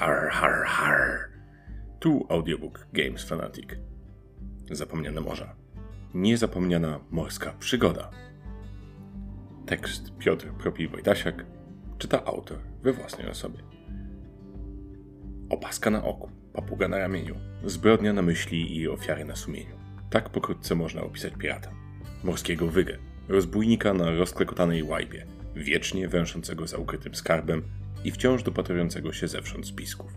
Har, har, har. Tu audiobook Games Fanatic. Zapomniane morza. Niezapomniana morska przygoda. Tekst Piotr Propij-Wojtasiak czyta autor we własnej osobie. Opaska na oku, papuga na ramieniu, zbrodnia na myśli i ofiary na sumieniu. Tak pokrótce można opisać pirata. Morskiego wygę, rozbójnika na rozklekotanej łajbie, wiecznie węszącego za ukrytym skarbem i wciąż dopatrującego się zewsząd spisków.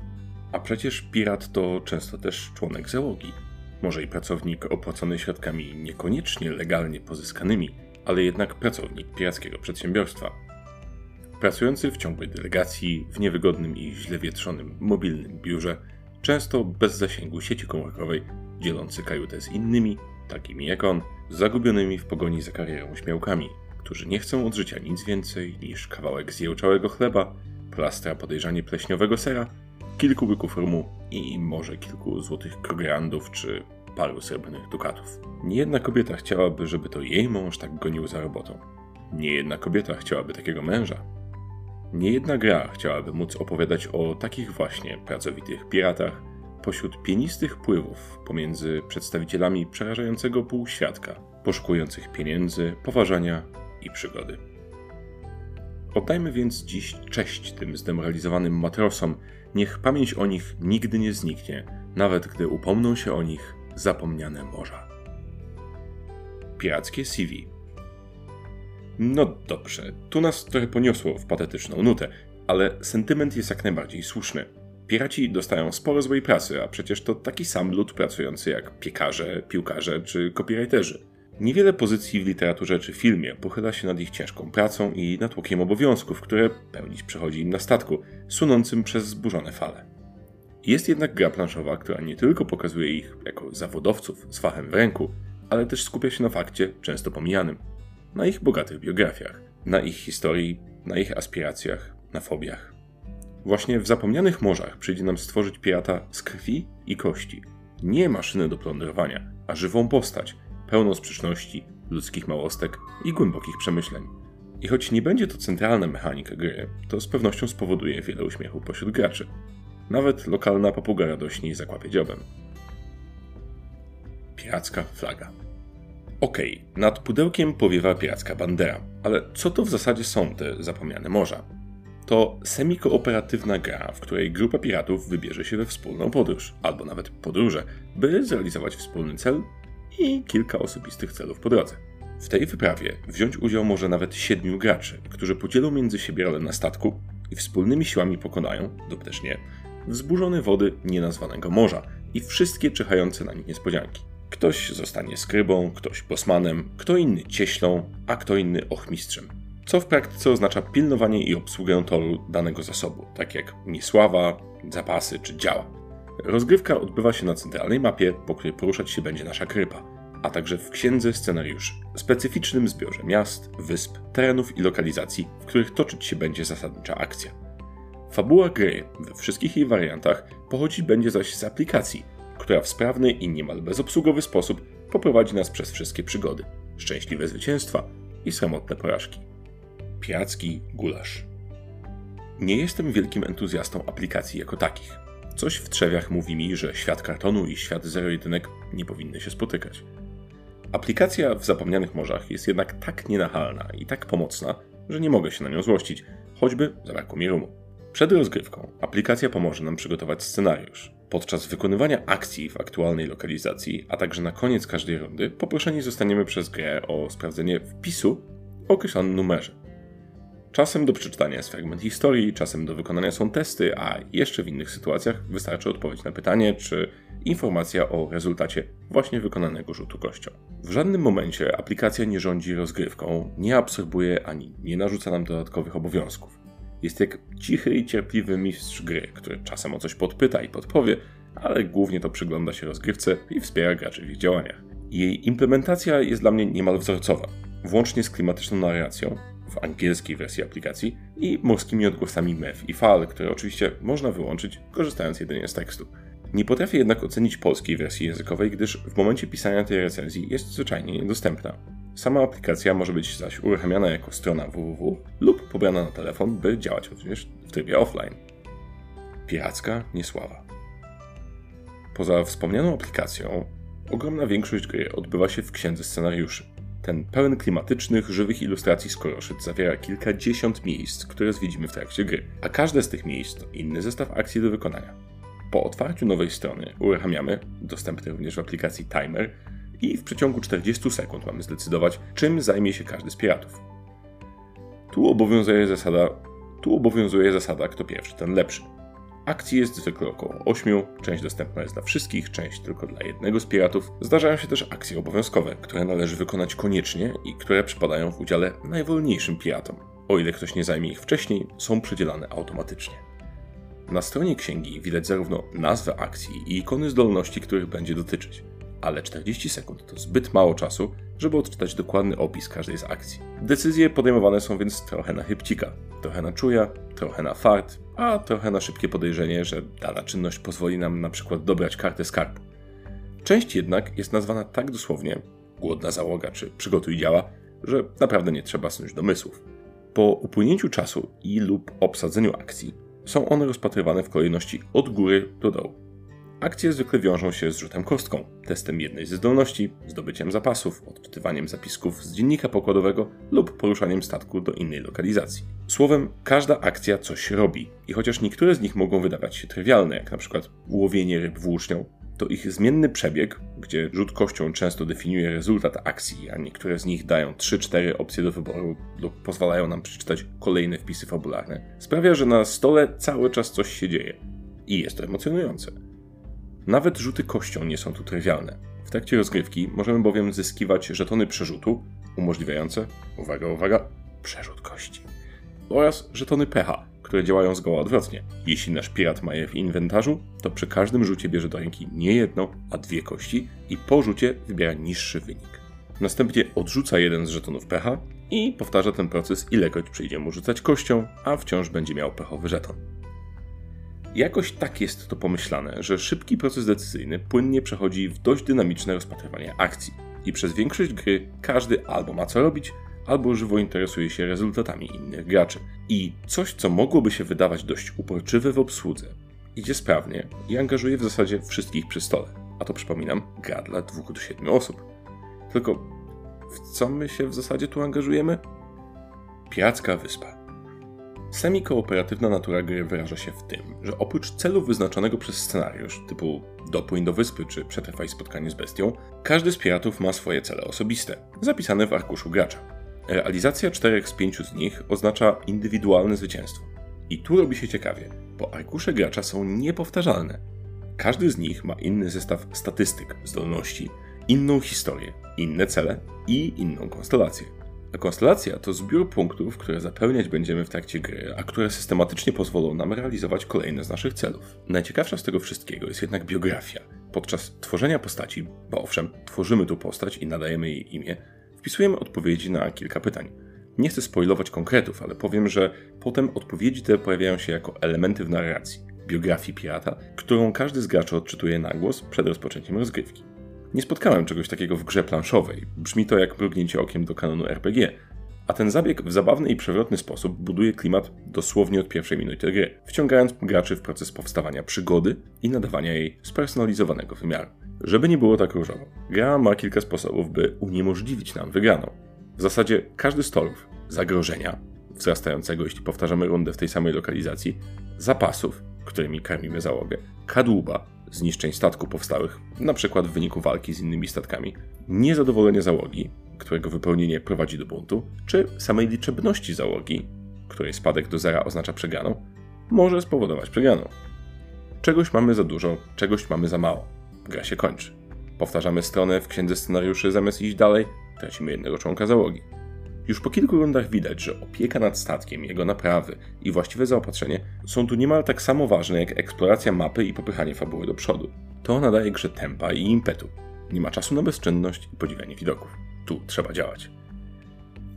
A przecież pirat to często też członek załogi. Może i pracownik opłacony środkami niekoniecznie legalnie pozyskanymi, ale jednak pracownik pirackiego przedsiębiorstwa. Pracujący w ciągłej delegacji, w niewygodnym i źle wietrzonym mobilnym biurze, często bez zasięgu sieci komórkowej, dzielący kajutę z innymi, takimi jak on, zagubionymi w pogoni za karierą śmiałkami, którzy nie chcą od życia nic więcej niż kawałek zjełczałego chleba, plastra podejrzanie pleśniowego sera, kilku byków rumu i może kilku złotych krograndów czy paru srebrnych dukatów. Niejedna kobieta chciałaby, żeby to jej mąż tak gonił za robotą. Niejedna kobieta chciałaby takiego męża. Niejedna gra chciałaby móc opowiadać o takich właśnie pracowitych piratach pośród pienistych pływów pomiędzy przedstawicielami przerażającego półświadka, poszukujących pieniędzy, poważania i przygody. Oddajmy więc dziś cześć tym zdemoralizowanym matrosom, niech pamięć o nich nigdy nie zniknie, nawet gdy upomną się o nich zapomniane morza. Pirackie CV No dobrze, tu nas trochę poniosło w patetyczną nutę, ale sentyment jest jak najbardziej słuszny. Piraci dostają sporo złej prasy, a przecież to taki sam lud pracujący jak piekarze, piłkarze czy copywriterzy. Niewiele pozycji w literaturze czy filmie pochyla się nad ich ciężką pracą i natłokiem obowiązków, które pełnić przychodzi im na statku, sunącym przez zburzone fale. Jest jednak gra planszowa, która nie tylko pokazuje ich jako zawodowców z fachem w ręku, ale też skupia się na fakcie, często pomijanym, na ich bogatych biografiach, na ich historii, na ich aspiracjach, na fobiach. Właśnie w zapomnianych morzach przyjdzie nam stworzyć pirata z krwi i kości. Nie maszyny do plądrowania, a żywą postać, pełną sprzeczności, ludzkich małostek i głębokich przemyśleń. I choć nie będzie to centralna mechanika gry, to z pewnością spowoduje wiele uśmiechu pośród graczy. Nawet lokalna papuga radośnie zakłapie dziobem. Piracka flaga. Okej, okay, nad pudełkiem powiewa piracka bandera, ale co to w zasadzie są te zapomniane morza? To semi-kooperatywna gra, w której grupa piratów wybierze się we wspólną podróż, albo nawet podróże, by zrealizować wspólny cel i kilka osobistych celów po drodze. W tej wyprawie wziąć udział może nawet siedmiu graczy, którzy podzielą między siebie rolę na statku i wspólnymi siłami pokonają, lub też nie, wzburzone wody nienazwanego morza i wszystkie czyhające na nich niespodzianki. Ktoś zostanie skrybą, ktoś bosmanem, kto inny cieślą, a kto inny ochmistrzem. Co w praktyce oznacza pilnowanie i obsługę toru danego zasobu, tak jak niesława, zapasy czy działa. Rozgrywka odbywa się na centralnej mapie, po której poruszać się będzie nasza krypa, a także w księdze scenariuszy, specyficznym zbiorze miast, wysp, terenów i lokalizacji, w których toczyć się będzie zasadnicza akcja. Fabuła gry we wszystkich jej wariantach pochodzić będzie zaś z aplikacji, która w sprawny i niemal bezobsługowy sposób poprowadzi nas przez wszystkie przygody, szczęśliwe zwycięstwa i samotne porażki. Piracki gulasz. Nie jestem wielkim entuzjastą aplikacji jako takich. Coś w trzewiach mówi mi, że świat kartonu i świat zero-jedynek nie powinny się spotykać. Aplikacja w zapomnianych morzach jest jednak tak nienachalna i tak pomocna, że nie mogę się na nią złościć, choćby zabrakło mi rumu. Przed rozgrywką aplikacja pomoże nam przygotować scenariusz. Podczas wykonywania akcji w aktualnej lokalizacji, a także na koniec każdej rundy, poproszeni zostaniemy przez grę o sprawdzenie wpisu o określonym numerze. Czasem do przeczytania jest fragment historii, czasem do wykonania są testy, a jeszcze w innych sytuacjach wystarczy odpowiedź na pytanie czy informacja o rezultacie właśnie wykonanego rzutu kością. W żadnym momencie aplikacja nie rządzi rozgrywką, nie absorbuje ani nie narzuca nam dodatkowych obowiązków. Jest jak cichy i cierpliwy mistrz gry, który czasem o coś podpyta i podpowie, ale głównie to przygląda się rozgrywce i wspiera graczy w ich działaniach. Jej implementacja jest dla mnie niemal wzorcowa, włącznie z klimatyczną narracją, w angielskiej wersji aplikacji i morskimi odgłosami mew i fal, które oczywiście można wyłączyć, korzystając jedynie z tekstu. Nie potrafię jednak ocenić polskiej wersji językowej, gdyż w momencie pisania tej recenzji jest zwyczajnie niedostępna. Sama aplikacja może być zaś uruchamiana jako strona www lub pobrana na telefon, by działać również w trybie offline. piracka niesława. Poza wspomnianą aplikacją, ogromna większość gry odbywa się w księdze scenariuszy. Ten pełen klimatycznych, żywych ilustracji skoroszyt zawiera kilkadziesiąt miejsc, które zwiedzimy w trakcie gry, a każde z tych miejsc to inny zestaw akcji do wykonania. Po otwarciu nowej strony uruchamiamy, dostępny również w aplikacji Timer, i w przeciągu 40 sekund mamy zdecydować, czym zajmie się każdy z piratów. Tu obowiązuje zasada, tu obowiązuje zasada kto pierwszy, ten lepszy. Akcji jest zwykle około 8, część dostępna jest dla wszystkich, część tylko dla jednego z piratów. Zdarzają się też akcje obowiązkowe, które należy wykonać koniecznie i które przypadają w udziale najwolniejszym piratom. O ile ktoś nie zajmie ich wcześniej, są przydzielane automatycznie. Na stronie księgi widać zarówno nazwę akcji i ikony zdolności, których będzie dotyczyć ale 40 sekund to zbyt mało czasu, żeby odczytać dokładny opis każdej z akcji. Decyzje podejmowane są więc trochę na chybcika, trochę na czuja, trochę na fart, a trochę na szybkie podejrzenie, że dana czynność pozwoli nam na przykład dobrać kartę skarbu. Część jednak jest nazwana tak dosłownie, głodna załoga czy przygotuj działa, że naprawdę nie trzeba snuć domysłów. Po upłynięciu czasu i lub obsadzeniu akcji są one rozpatrywane w kolejności od góry do dołu. Akcje zwykle wiążą się z rzutem kostką, testem jednej ze zdolności, zdobyciem zapasów, odczytywaniem zapisków z dziennika pokładowego lub poruszaniem statku do innej lokalizacji. Słowem, każda akcja coś robi i chociaż niektóre z nich mogą wydawać się trywialne, jak przykład łowienie ryb włócznią, to ich zmienny przebieg, gdzie rzut kością często definiuje rezultat akcji, a niektóre z nich dają 3-4 opcje do wyboru lub pozwalają nam przeczytać kolejne wpisy fabularne, sprawia, że na stole cały czas coś się dzieje. I jest to emocjonujące. Nawet rzuty kością nie są tu trywialne. W trakcie rozgrywki możemy bowiem zyskiwać żetony przerzutu, umożliwiające, uwaga, uwaga, przerzut kości. Oraz żetony pecha, które działają zgoła odwrotnie. Jeśli nasz pirat ma je w inwentarzu, to przy każdym rzucie bierze do ręki nie jedną, a dwie kości i po rzucie wybiera niższy wynik. Następnie odrzuca jeden z żetonów pecha i powtarza ten proces ilekroć przyjdzie mu rzucać kością, a wciąż będzie miał pechowy żeton. Jakoś tak jest to pomyślane, że szybki proces decyzyjny płynnie przechodzi w dość dynamiczne rozpatrywanie akcji. I przez większość gry każdy albo ma co robić, albo żywo interesuje się rezultatami innych graczy. I coś, co mogłoby się wydawać dość uporczywe w obsłudze, idzie sprawnie i angażuje w zasadzie wszystkich przy stole. A to przypominam, gra dla 2 do 7 osób. Tylko w co my się w zasadzie tu angażujemy? Piracka wyspa. Semi-kooperatywna natura gry wyraża się w tym, że oprócz celu wyznaczonego przez scenariusz, typu dopłyń do wyspy czy przetrwaj spotkanie z bestią, każdy z piratów ma swoje cele osobiste, zapisane w arkuszu gracza. Realizacja czterech z pięciu z nich oznacza indywidualne zwycięstwo. I tu robi się ciekawie, bo arkusze gracza są niepowtarzalne. Każdy z nich ma inny zestaw statystyk, zdolności, inną historię, inne cele i inną konstelację. Konstelacja to zbiór punktów, które zapełniać będziemy w trakcie gry, a które systematycznie pozwolą nam realizować kolejne z naszych celów. Najciekawsza z tego wszystkiego jest jednak biografia. Podczas tworzenia postaci, bo owszem, tworzymy tu postać i nadajemy jej imię, wpisujemy odpowiedzi na kilka pytań. Nie chcę spoilować konkretów, ale powiem, że potem odpowiedzi te pojawiają się jako elementy w narracji, biografii pirata, którą każdy z graczy odczytuje na głos przed rozpoczęciem rozgrywki. Nie spotkałem czegoś takiego w grze planszowej. Brzmi to jak mrugnięcie okiem do kanonu RPG. A ten zabieg w zabawny i przewrotny sposób buduje klimat dosłownie od pierwszej minuty gry, wciągając graczy w proces powstawania przygody i nadawania jej spersonalizowanego wymiaru. Żeby nie było tak różowo, gra ma kilka sposobów, by uniemożliwić nam wygraną. W zasadzie każdy z torów, zagrożenia, wzrastającego jeśli powtarzamy rundę w tej samej lokalizacji, zapasów, którymi karmimy załogę, kadłuba, zniszczeń statku powstałych, np. w wyniku walki z innymi statkami, niezadowolenie załogi, którego wypełnienie prowadzi do buntu, czy samej liczebności załogi, której spadek do zera oznacza przegraną, może spowodować przegraną. Czegoś mamy za dużo, czegoś mamy za mało. Gra się kończy. Powtarzamy stronę w księdze scenariuszy zamiast iść dalej, tracimy jednego członka załogi. Już po kilku rundach widać, że opieka nad statkiem, jego naprawy i właściwe zaopatrzenie są tu niemal tak samo ważne jak eksploracja mapy i popychanie fabuły do przodu. To nadaje grze tempa i impetu. Nie ma czasu na bezczynność i podziwianie widoków. Tu trzeba działać.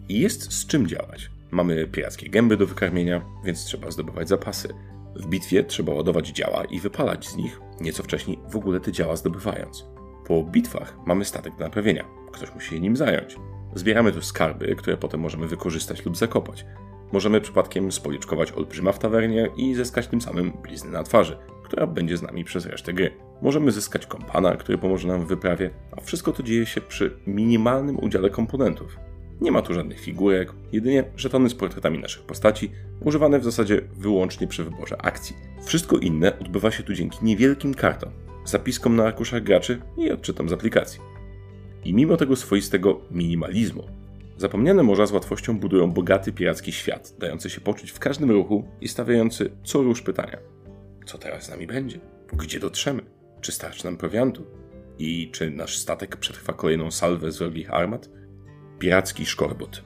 I jest z czym działać. Mamy pirackie gęby do wykarmienia, więc trzeba zdobywać zapasy. W bitwie trzeba ładować działa i wypalać z nich, nieco wcześniej w ogóle te działa zdobywając. Po bitwach mamy statek do naprawienia. Ktoś musi się nim zająć. Zbieramy tu skarby, które potem możemy wykorzystać lub zakopać. Możemy przypadkiem spoliczkować olbrzyma w tawernie i zyskać tym samym bliznę na twarzy, która będzie z nami przez resztę gry. Możemy zyskać kompana, który pomoże nam w wyprawie, a wszystko to dzieje się przy minimalnym udziale komponentów. Nie ma tu żadnych figurek, jedynie żetony z portretami naszych postaci, używane w zasadzie wyłącznie przy wyborze akcji. Wszystko inne odbywa się tu dzięki niewielkim kartom, zapiskom na arkuszach graczy i odczytom z aplikacji. I mimo tego swoistego minimalizmu, zapomniane morza z łatwością budują bogaty piracki świat, dający się poczuć w każdym ruchu i stawiający co rusz pytania. Co teraz z nami będzie? Gdzie dotrzemy? Czy starczy nam prowiantu? I czy nasz statek przetrwa kolejną salwę z wrogich armat? Piracki szkorbut.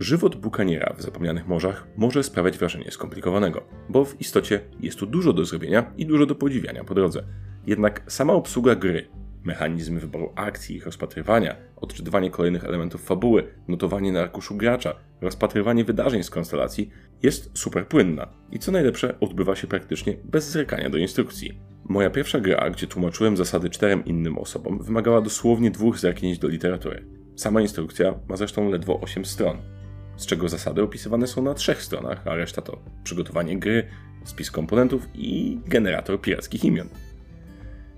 Żywot bukaniera w zapomnianych morzach może sprawiać wrażenie skomplikowanego, bo w istocie jest tu dużo do zrobienia i dużo do podziwiania po drodze. Jednak sama obsługa gry, mechanizmy wyboru akcji, ich rozpatrywania, odczytywanie kolejnych elementów fabuły, notowanie na arkuszu gracza, rozpatrywanie wydarzeń z konstelacji jest super płynna i co najlepsze odbywa się praktycznie bez zerkania do instrukcji. Moja pierwsza gra, gdzie tłumaczyłem zasady czterem innym osobom, wymagała dosłownie dwóch zerknięć do literatury. Sama instrukcja ma zresztą ledwo 8 stron, z czego zasady opisywane są na trzech stronach, a reszta to przygotowanie gry, spis komponentów i generator pirackich imion.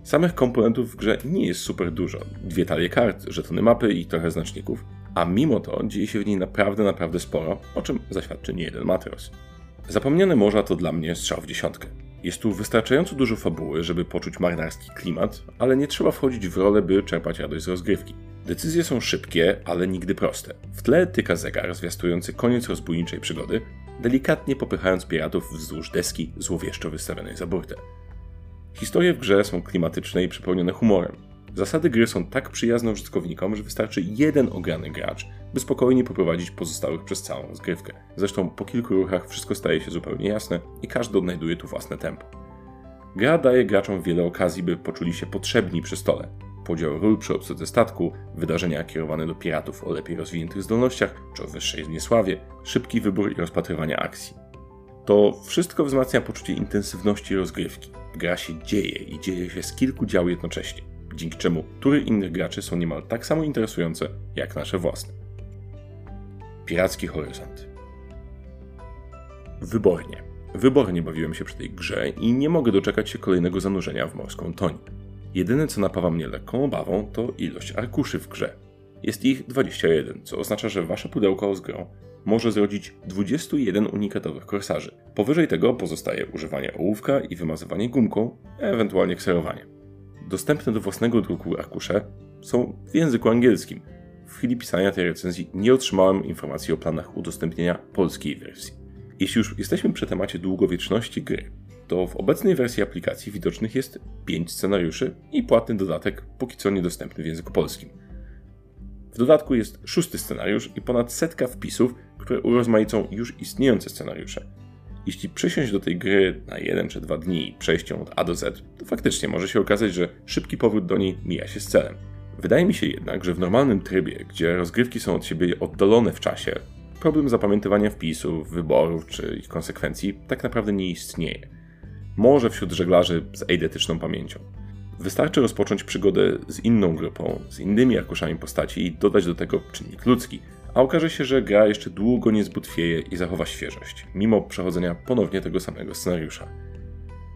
Samych komponentów w grze nie jest super dużo. Dwie talie kart, żetony mapy i trochę znaczników, a mimo to dzieje się w niej naprawdę, naprawdę sporo, o czym zaświadczy nie jeden matros. Zapomniane morza to dla mnie strzał w dziesiątkę. Jest tu wystarczająco dużo fabuły, żeby poczuć marynarski klimat, ale nie trzeba wchodzić w rolę, by czerpać radość z rozgrywki. Decyzje są szybkie, ale nigdy proste. W tle tyka zegar zwiastujący koniec rozbójniczej przygody, delikatnie popychając piratów wzdłuż deski złowieszczo wystawionej za burtę. Historie w grze są klimatyczne i przepełnione humorem. Zasady gry są tak przyjazne użytkownikom, że wystarczy jeden ograny gracz, by spokojnie poprowadzić pozostałych przez całą zgrywkę. Zresztą po kilku ruchach wszystko staje się zupełnie jasne i każdy odnajduje tu własne tempo. Gra daje graczom wiele okazji, by poczuli się potrzebni przy stole. Podział ról przy obsłudze statku, wydarzenia kierowane do piratów o lepiej rozwiniętych zdolnościach czy o wyższej niesławie, szybki wybór i rozpatrywanie akcji. To wszystko wzmacnia poczucie intensywności rozgrywki. Gra się dzieje i dzieje się z kilku dział jednocześnie, dzięki czemu tury innych graczy są niemal tak samo interesujące jak nasze własne. Piracki Horyzont. Wybornie. Wybornie bawiłem się przy tej grze i nie mogę doczekać się kolejnego zanurzenia w morską toń. Jedyne co napawa mnie lekką obawą to ilość arkuszy w grze. Jest ich 21, co oznacza, że wasze pudełko z grą może zrodzić 21 unikatowych korsarzy. Powyżej tego pozostaje używanie ołówka i wymazywanie gumką, ewentualnie kserowanie. Dostępne do własnego druku arkusze są w języku angielskim. W chwili pisania tej recenzji nie otrzymałem informacji o planach udostępnienia polskiej wersji. Jeśli już jesteśmy przy temacie długowieczności gry, to w obecnej wersji aplikacji widocznych jest 5 scenariuszy i płatny dodatek, póki co niedostępny w języku polskim. W dodatku jest szósty scenariusz i ponad setka wpisów, które urozmaicą już istniejące scenariusze. Jeśli przysiąść do tej gry na jeden czy dwa dni i przejść ją od A do Z, to faktycznie może się okazać, że szybki powrót do niej mija się z celem. Wydaje mi się jednak, że w normalnym trybie, gdzie rozgrywki są od siebie oddalone w czasie, problem zapamiętywania wpisów, wyborów czy ich konsekwencji tak naprawdę nie istnieje. Może wśród żeglarzy z eidetyczną pamięcią. Wystarczy rozpocząć przygodę z inną grupą, z innymi arkuszami postaci i dodać do tego czynnik ludzki, a okaże się, że gra jeszcze długo nie zbutwieje i zachowa świeżość, mimo przechodzenia ponownie tego samego scenariusza.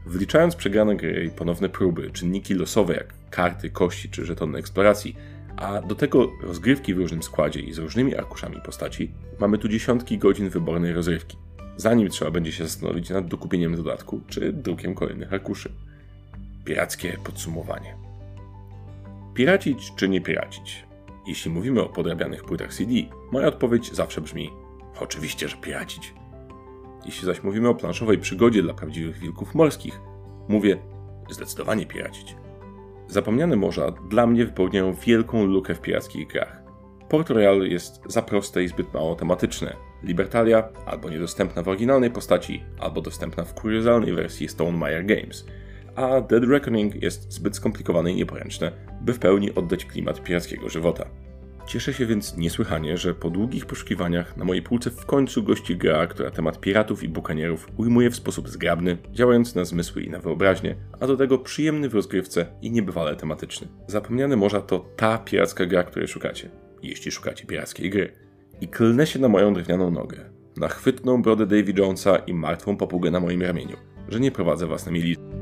Wliczając przegrane gry i ponowne próby, czynniki losowe jak karty, kości czy żetony eksploracji, a do tego rozgrywki w różnym składzie i z różnymi arkuszami postaci, mamy tu dziesiątki godzin wybornej rozrywki, zanim trzeba będzie się zastanowić nad dokupieniem dodatku czy drukiem kolejnych arkuszy. Pirackie podsumowanie. Piracić czy nie piracić? Jeśli mówimy o podrabianych płytach CD, moja odpowiedź zawsze brzmi: oczywiście, że piracić. Jeśli zaś mówimy o planszowej przygodzie dla prawdziwych wilków morskich, mówię zdecydowanie piracić. Zapomniane morza dla mnie wypełniają wielką lukę w pirackich grach. Port Royal jest za proste i zbyt mało tematyczne. Libertalia albo niedostępna w oryginalnej postaci, albo dostępna w kuriozalnej wersji Stonemaier Games – a Dead Reckoning jest zbyt skomplikowane i nieporęczne, by w pełni oddać klimat pirackiego żywota. Cieszę się więc niesłychanie, że po długich poszukiwaniach na mojej półce w końcu gości gra, która temat piratów i bukanierów ujmuje w sposób zgrabny, działający na zmysły i na wyobraźnię, a do tego przyjemny w rozgrywce i niebywale tematyczny. Zapomniane Morza to ta piracka gra, której szukacie, jeśli szukacie pirackiej gry. I klnę się na moją drewnianą nogę, na chwytną brodę Davy Jonesa i martwą papugę na moim ramieniu, że nie prowadzę własnej milii.